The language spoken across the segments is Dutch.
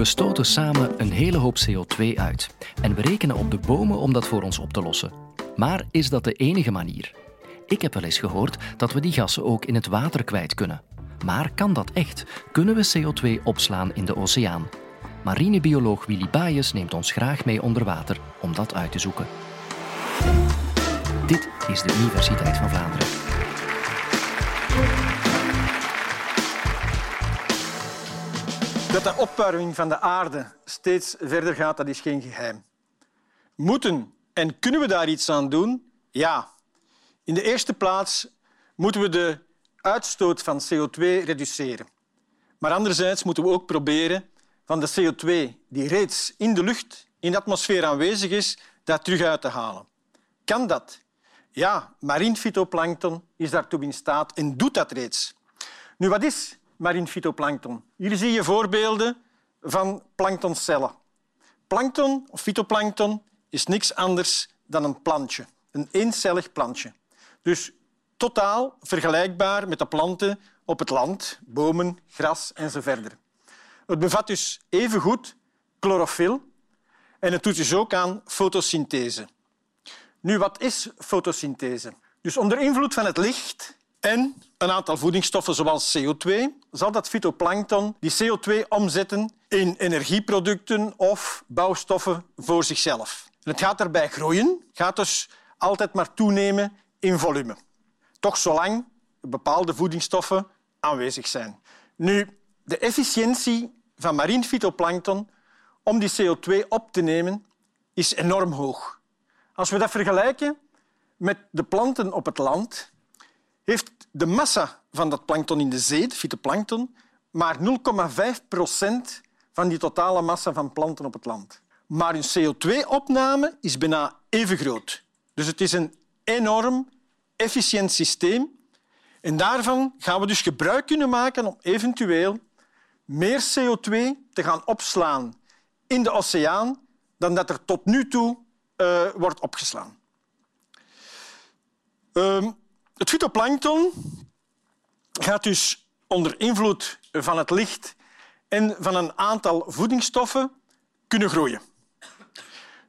We stoten samen een hele hoop CO2 uit en we rekenen op de bomen om dat voor ons op te lossen. Maar is dat de enige manier? Ik heb wel eens gehoord dat we die gassen ook in het water kwijt kunnen. Maar kan dat echt? Kunnen we CO2 opslaan in de oceaan? Marinebioloog Willy Baaijes neemt ons graag mee onder water om dat uit te zoeken. Dit is de Universiteit van Vlaanderen. Dat de opwarming van de aarde steeds verder gaat, dat is geen geheim. Moeten en kunnen we daar iets aan doen? Ja. In de eerste plaats moeten we de uitstoot van CO2 reduceren. Maar anderzijds moeten we ook proberen van de CO2 die reeds in de lucht, in de atmosfeer aanwezig is, daar terug uit te halen. Kan dat? Ja, marien fytoplankton is daartoe in staat en doet dat reeds. Nu, wat is marien fytoplankton? Hier zie je voorbeelden van planktoncellen. Plankton of fytoplankton is niks anders dan een plantje, een eencellig plantje. Dus totaal vergelijkbaar met de planten op het land, bomen, gras enzovoort. Het bevat dus evengoed chlorofyl en het doet dus ook aan fotosynthese. Nu, wat is fotosynthese? Dus onder invloed van het licht en een aantal voedingsstoffen zoals CO2 zal dat fytoplankton die CO2 omzetten in energieproducten of bouwstoffen voor zichzelf. En het gaat daarbij groeien, gaat dus altijd maar toenemen in volume. Toch zolang bepaalde voedingsstoffen aanwezig zijn. Nu, de efficiëntie van marien fytoplankton om die CO2 op te nemen is enorm hoog. Als we dat vergelijken met de planten op het land, heeft de massa van dat plankton in de zee, de fytoplankton, maar 0,5 procent van die totale massa van planten op het land. Maar hun CO2-opname is bijna even groot. Dus het is een enorm efficiënt systeem. En daarvan gaan we dus gebruik kunnen maken om eventueel meer CO2 te gaan opslaan in de oceaan dan dat er tot nu toe uh, wordt opgeslaan. Uh, het fytoplankton gaat dus onder invloed van het licht en van een aantal voedingsstoffen kunnen groeien.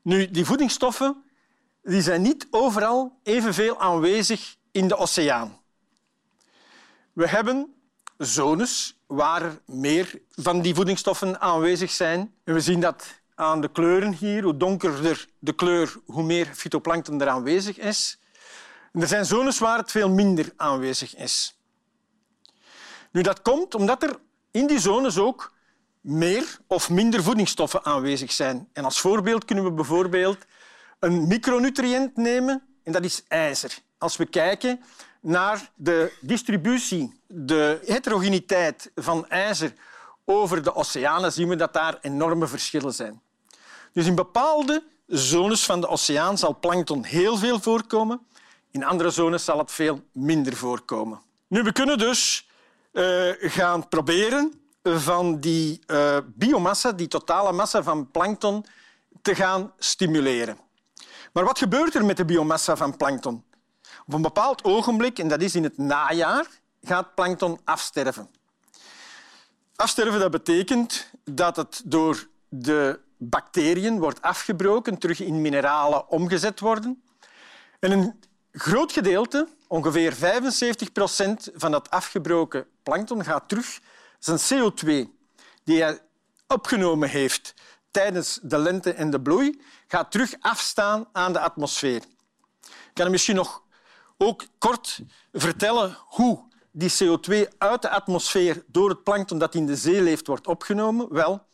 Nu, die voedingsstoffen die zijn niet overal evenveel aanwezig in de oceaan. We hebben zones waar er meer van die voedingsstoffen aanwezig zijn. En we zien dat aan de kleuren hier. Hoe donkerder de kleur, hoe meer fytoplankton er aanwezig is. Er zijn zones waar het veel minder aanwezig is. Nu, dat komt omdat er in die zones ook meer of minder voedingsstoffen aanwezig zijn. En als voorbeeld kunnen we bijvoorbeeld een micronutriënt nemen en dat is ijzer. Als we kijken naar de distributie, de heterogeniteit van ijzer over de oceanen, zien we dat daar enorme verschillen zijn. Dus in bepaalde zones van de oceaan zal plankton heel veel voorkomen. In andere zones zal het veel minder voorkomen. Nu, we kunnen dus uh, gaan proberen van die uh, biomassa, die totale massa van plankton, te gaan stimuleren. Maar wat gebeurt er met de biomassa van plankton? Op een bepaald ogenblik, en dat is in het najaar, gaat plankton afsterven. Afsterven dat betekent dat het door de bacteriën wordt afgebroken, terug in mineralen omgezet worden. En een groot gedeelte, ongeveer 75 procent van dat afgebroken plankton, gaat terug zijn CO2 die hij opgenomen heeft tijdens de lente en de bloei, gaat terug afstaan aan de atmosfeer. Ik kan misschien nog ook kort vertellen hoe die CO2 uit de atmosfeer door het plankton dat in de zee leeft wordt opgenomen. Wel,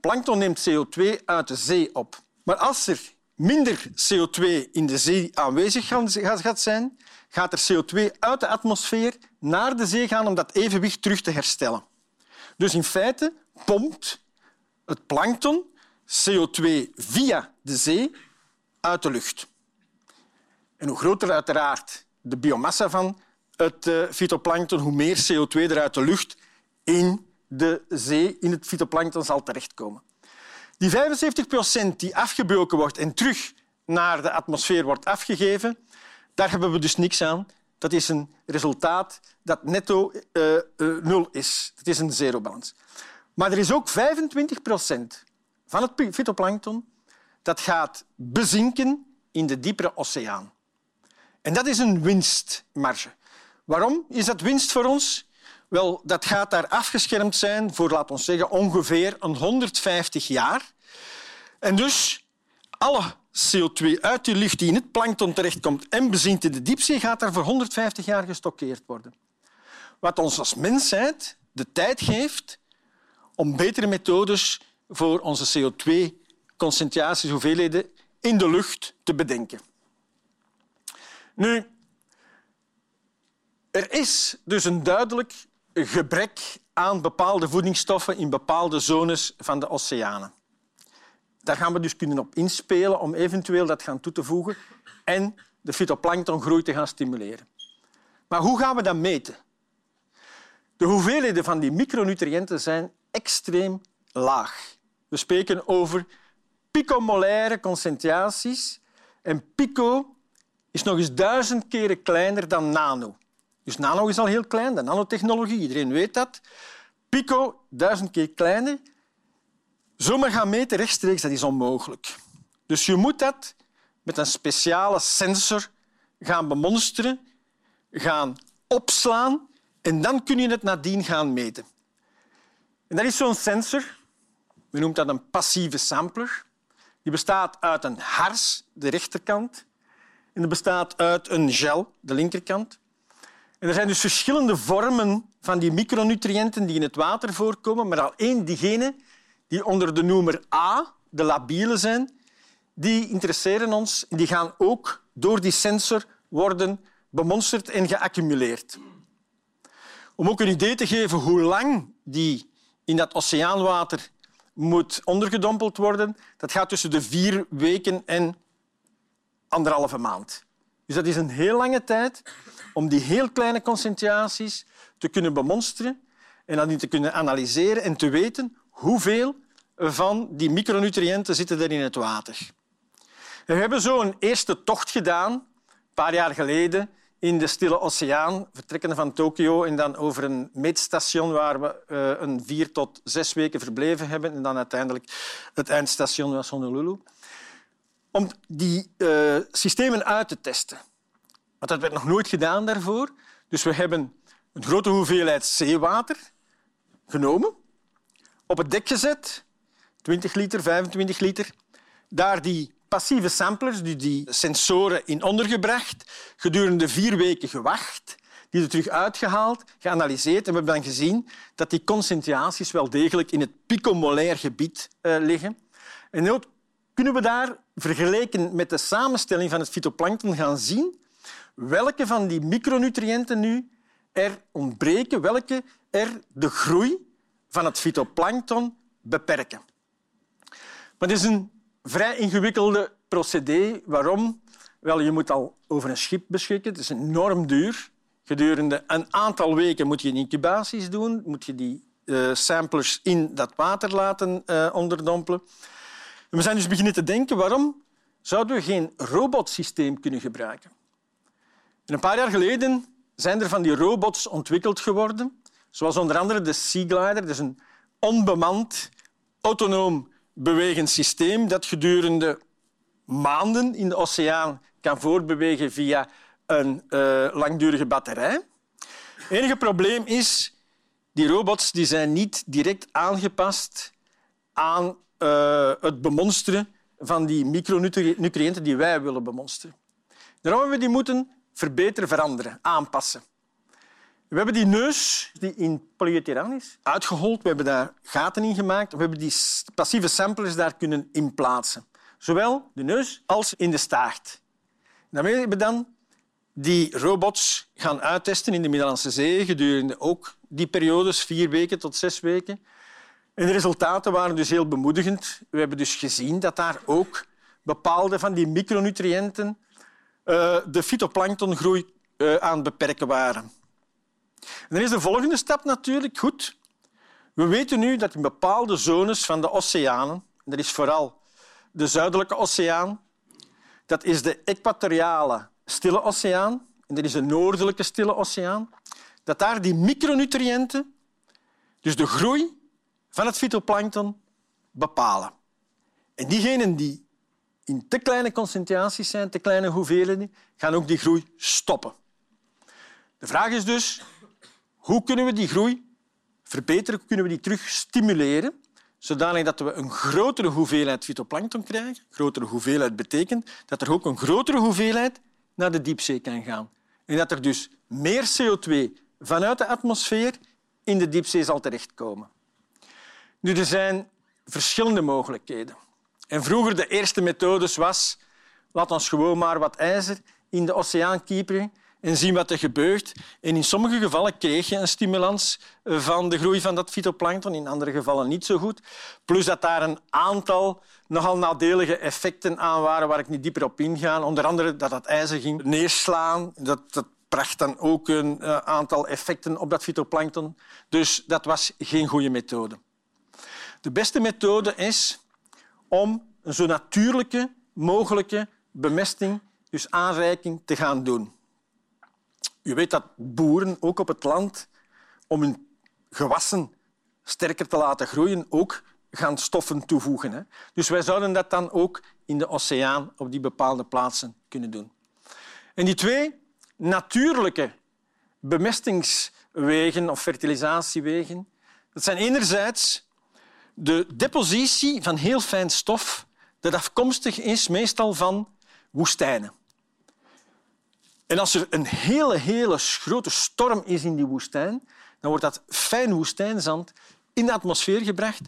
plankton neemt CO2 uit de zee op. Maar als er minder CO2 in de zee aanwezig gaat zijn, gaat er CO2 uit de atmosfeer naar de zee gaan om dat evenwicht terug te herstellen. Dus in feite pompt het plankton CO2 via de zee uit de lucht. En hoe groter uiteraard de biomassa van het uh, fytoplankton, hoe meer CO2 er uit de lucht in de zee, in het fytoplankton zal terechtkomen. Die 75 procent die afgebroken wordt en terug naar de atmosfeer wordt afgegeven, daar hebben we dus niks aan. Dat is een resultaat dat netto uh, uh, nul is. Dat is een zerobalans. Maar er is ook 25 procent van het fytoplankton dat gaat bezinken in de diepere oceaan. En dat is een winstmarge. Waarom is dat winst voor ons? Wel, dat gaat daar afgeschermd zijn voor, laten we zeggen, ongeveer een 150 jaar. En dus alle CO2 uit die lucht die in het plankton terechtkomt en bezinkt in de diepzee, gaat daar voor 150 jaar gestockeerd worden. Wat ons als mensheid de tijd geeft om betere methodes voor onze CO2-concentraties, hoeveelheden in de lucht te bedenken. Nu, er is dus een duidelijk gebrek aan bepaalde voedingsstoffen in bepaalde zones van de oceanen. Daar gaan we dus kunnen op inspelen om eventueel dat gaan toe te voegen en de fytoplanktongroei te gaan stimuleren. Maar hoe gaan we dat meten? De hoeveelheden van die micronutriënten zijn extreem laag. We spreken over picomolaire concentraties. En pico is nog eens duizend keren kleiner dan nano. Dus nano is al heel klein, de nanotechnologie, iedereen weet dat. Pico, duizend keer kleiner. Zomaar gaan meten rechtstreeks, dat is onmogelijk. Dus je moet dat met een speciale sensor gaan bemonsteren, gaan opslaan en dan kun je het nadien gaan meten. En dat is zo'n sensor. We noemen dat een passieve sampler. Die bestaat uit een hars, de rechterkant, en die bestaat uit een gel, de linkerkant. En er zijn dus verschillende vormen van die micronutriënten die in het water voorkomen, maar al één diegene die onder de noemer A, de labiele zijn, die interesseren ons. Die gaan ook door die sensor worden bemonsterd en geaccumuleerd. Om ook een idee te geven hoe lang die in dat oceaanwater moet ondergedompeld worden, dat gaat tussen de vier weken en anderhalve maand. Dus dat is een heel lange tijd om die heel kleine concentraties te kunnen bemonsteren en dan te kunnen analyseren en te weten hoeveel van die micronutriënten zitten er in het water. We hebben zo een eerste tocht gedaan, een paar jaar geleden, in de Stille Oceaan, vertrekkende van Tokio en dan over een meetstation waar we uh, een vier tot zes weken verbleven hebben en dan uiteindelijk het eindstation was Honolulu. Om die uh, systemen uit te testen. Want dat werd nog nooit gedaan daarvoor. Dus we hebben een grote hoeveelheid zeewater genomen, op het dek gezet, 20 liter, 25 liter, daar die passieve samplers, die, sensoren in ondergebracht, gedurende vier weken gewacht, die er terug uitgehaald, geanalyseerd en we hebben dan gezien dat die concentraties wel degelijk in het picomolair gebied uh, liggen. En kunnen we daar, vergeleken met de samenstelling van het fytoplankton, gaan zien welke van die micronutriënten nu er ontbreken, welke er de groei van het fytoplankton beperken. Maar het is een vrij ingewikkelde procedé. Waarom? Wel, je moet al over een schip beschikken. Het is enorm duur. Gedurende een aantal weken moet je incubaties doen, moet je die uh, samplers in dat water laten uh, onderdompelen. We zijn dus beginnen te denken, waarom zouden we geen robotsysteem kunnen gebruiken? En een paar jaar geleden zijn er van die robots ontwikkeld geworden, zoals onder andere de Sea Glider. Dat is een onbemand, autonoom bewegend systeem dat gedurende maanden in de oceaan kan voortbewegen via een uh, langdurige batterij. Het enige probleem is, die robots die zijn niet direct aangepast aan uh, het bemonsteren van die micronutriënten die wij willen bemonsteren. Daarom we die moeten verbeteren, veranderen, aanpassen. We hebben die neus die in polyurethaan is uitgehold. We hebben daar gaten in gemaakt. We hebben die passieve samplers daar kunnen inplaatsen. Zowel de neus als in de staart. Daarmee hebben we dan die robots gaan uittesten in de Middellandse Zee gedurende ook die periodes, vier weken tot zes weken. En de resultaten waren dus heel bemoedigend. We hebben dus gezien dat daar ook bepaalde van die micronutriënten uh, de fytoplanktongroei uh, aan het beperken waren. En dan is de volgende stap natuurlijk goed. We weten nu dat in bepaalde zones van de oceanen, en dat is vooral de Zuidelijke Oceaan, dat is de Equatoriale Stille Oceaan en dat is de Noordelijke Stille Oceaan, dat daar die micronutriënten, dus de groei van het fytoplankton bepalen. En diegenen die in te kleine concentraties zijn, te kleine hoeveelheden, gaan ook die groei stoppen. De vraag is dus, hoe kunnen we die groei verbeteren? Kunnen we die terug stimuleren? Zodanig dat we een grotere hoeveelheid fytoplankton krijgen. Grotere hoeveelheid betekent dat er ook een grotere hoeveelheid naar de diepzee kan gaan. En dat er dus meer CO2 vanuit de atmosfeer in de diepzee zal terechtkomen. Nu, er zijn verschillende mogelijkheden. En vroeger de eerste methodes was laat ons gewoon maar wat ijzer in de oceaan kieperen en zien wat er gebeurt. En in sommige gevallen kreeg je een stimulans van de groei van dat fytoplankton, in andere gevallen niet zo goed. Plus dat daar een aantal nogal nadelige effecten aan waren waar ik niet dieper op inga. Onder andere dat dat ijzer ging neerslaan. Dat, dat bracht dan ook een eh, aantal effecten op dat fytoplankton. Dus dat was geen goede methode. De beste methode is om een zo natuurlijke mogelijke bemesting, dus aanreiking, te gaan doen. U weet dat boeren, ook op het land, om hun gewassen sterker te laten groeien, ook gaan stoffen toevoegen. Hè. Dus wij zouden dat dan ook in de oceaan op die bepaalde plaatsen kunnen doen. En die twee natuurlijke bemestingswegen of fertilisatiewegen, dat zijn enerzijds de depositie van heel fijn stof dat afkomstig is meestal van woestijnen. En als er een hele, hele grote storm is in die woestijn, dan wordt dat fijn woestijnzand in de atmosfeer gebracht,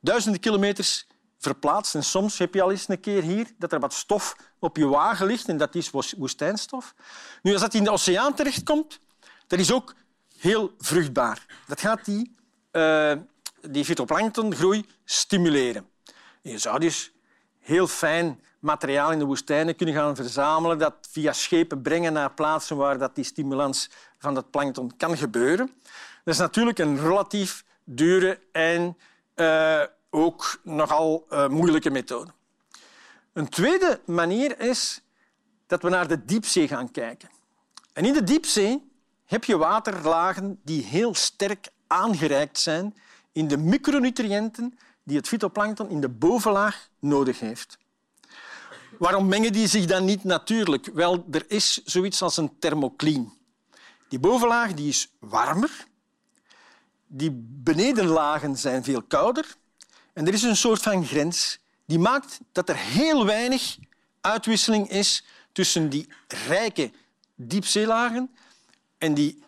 duizenden kilometers verplaatst. En soms heb je al eens een keer hier dat er wat stof op je wagen ligt en dat is woestijnstof. Nu, als dat in de oceaan terechtkomt, dat is ook heel vruchtbaar. Dat gaat die, uh, die fytoplanktongroei stimuleren. En je zou dus heel fijn materiaal in de woestijnen kunnen gaan verzamelen, dat via schepen brengen naar plaatsen waar dat die stimulans van dat plankton kan gebeuren. Dat is natuurlijk een relatief dure en uh, ook nogal uh, moeilijke methode. Een tweede manier is dat we naar de diepzee gaan kijken. En in de diepzee heb je waterlagen die heel sterk aangereikt zijn in de micronutriënten die het fytoplankton in de bovenlaag nodig heeft. Waarom mengen die zich dan niet natuurlijk? Wel, er is zoiets als een thermocline. Die bovenlaag die is warmer, die benedenlagen zijn veel kouder en er is een soort van grens die maakt dat er heel weinig uitwisseling is tussen die rijke diepzeelagen en die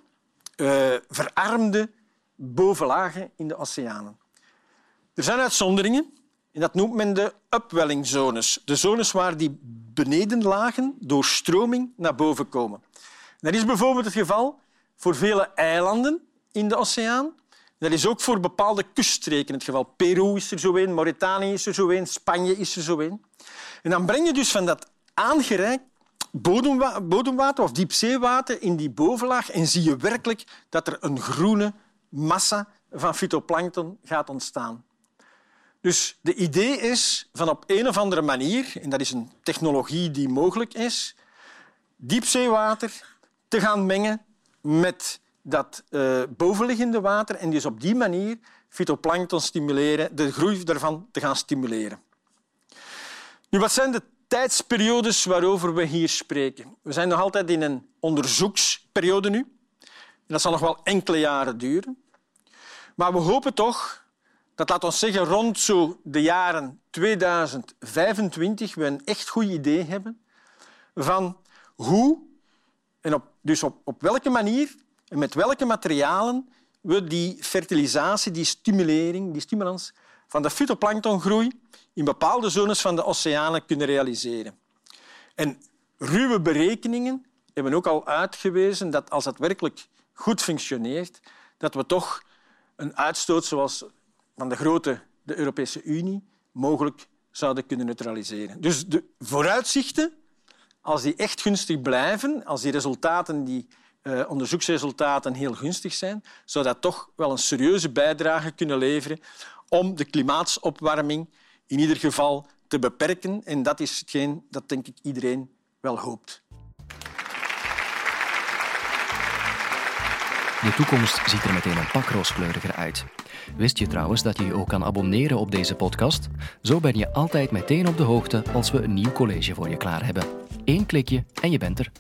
uh, verarmde bovenlagen in de oceanen. Er zijn uitzonderingen. En dat noemt men de upwellingzones. De zones waar die benedenlagen door stroming naar boven komen. Dat is bijvoorbeeld het geval voor vele eilanden in de oceaan. Dat is ook voor bepaalde kuststreken het geval. Peru is er zo een, Mauritanië is er zo een, Spanje is er zo een. En dan breng je dus van dat aangereikt bodemwater of diepzeewater in die bovenlaag en zie je werkelijk dat er een groene massa van fytoplankton gaat ontstaan. Dus de idee is van op een of andere manier, en dat is een technologie die mogelijk is, diepzeewater te gaan mengen met dat uh, bovenliggende water en dus op die manier fytoplankton stimuleren, de groei daarvan te gaan stimuleren. Nu, wat zijn de tijdsperiodes waarover we hier spreken? We zijn nog altijd in een onderzoeksperiode nu. Dat zal nog wel enkele jaren duren. Maar we hopen toch dat laat ons zeggen rond zo de jaren 2025 we een echt goed idee hebben van hoe en op, dus op, op welke manier en met welke materialen we die fertilisatie, die stimulering, die stimulans van de fytoplanktongroei in bepaalde zones van de oceanen kunnen realiseren. En ruwe berekeningen hebben ook al uitgewezen dat als het werkelijk goed functioneert, dat we toch een uitstoot zoals van de grote de Europese Unie mogelijk zouden kunnen neutraliseren. Dus de vooruitzichten, als die echt gunstig blijven, als die resultaten, die uh, onderzoeksresultaten heel gunstig zijn, zou dat toch wel een serieuze bijdrage kunnen leveren om de klimaatopwarming in ieder geval te beperken. En dat is hetgeen dat denk ik iedereen wel hoopt. De toekomst ziet er meteen een pak rooskleuriger uit. Wist je trouwens dat je je ook kan abonneren op deze podcast? Zo ben je altijd meteen op de hoogte als we een nieuw college voor je klaar hebben. Eén klikje en je bent er.